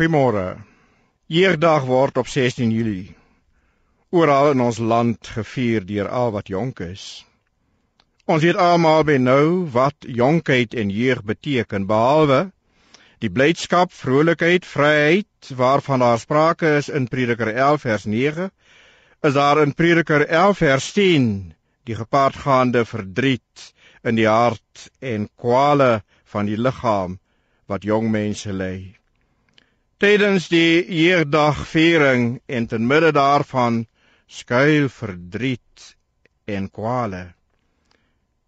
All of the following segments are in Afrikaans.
Goeiemôre. Jeugdag word op 16 Julie oral in ons land gevier deur al wat jonk is. Ons weet almal by nou wat jonkheid en jeug beteken behalwe die blydskap, vrolikheid, vryheid waarvan daar sprake is in Prediker 11 vers 9, is daar in Prediker 11 vers 10 die gepaardgaande verdriet in die hart en kwale van die liggaam wat jong mense ly. Tydens die jeugdagviering en ten midde daarvan skuil verdriet en kwale.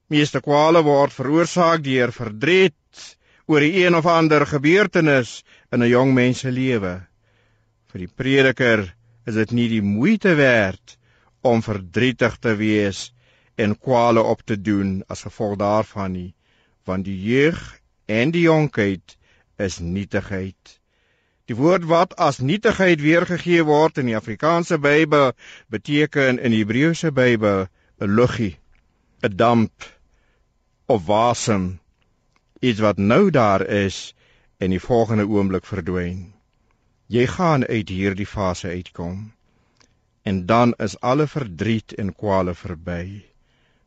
Meeste kwale word veroorsaak deur verdriet oor die een of ander gebeurtenis in 'n jong mens se lewe. Vir die prediker is dit nie die moeite werd om verdrietig te wees en kwale op te doen as gevolg daarvan nie, want die jeug en die jonkheid is nietigheid. Die woord wat as nietigheid weergegee word in die Afrikaanse Bybel beteken in die Hebreëse Bybel 'n luggie, 'n damp of wasem, iets wat nou daar is en die volgende oomblik verdwyn. Jy gaan uit hierdie fase uitkom en dan is alle verdriet en kwale verby.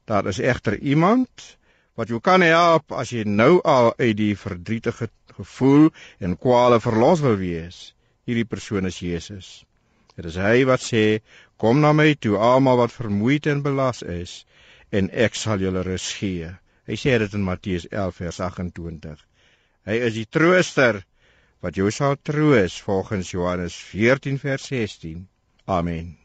Daar is egter iemand wat jou kan help as jy nou al uit die verdrietige gevoel en kwale verlos wil wees. Hierdie persoon is Jesus. Dit is hy wat sê: "Kom na my toe, almal wat vermoeid en belas is, en ek sal julle rus gee." Hy sê dit in Matteus 11 vers 28. Hy is die trooster wat jou sal troos volgens Johannes 14 vers 16. Amen.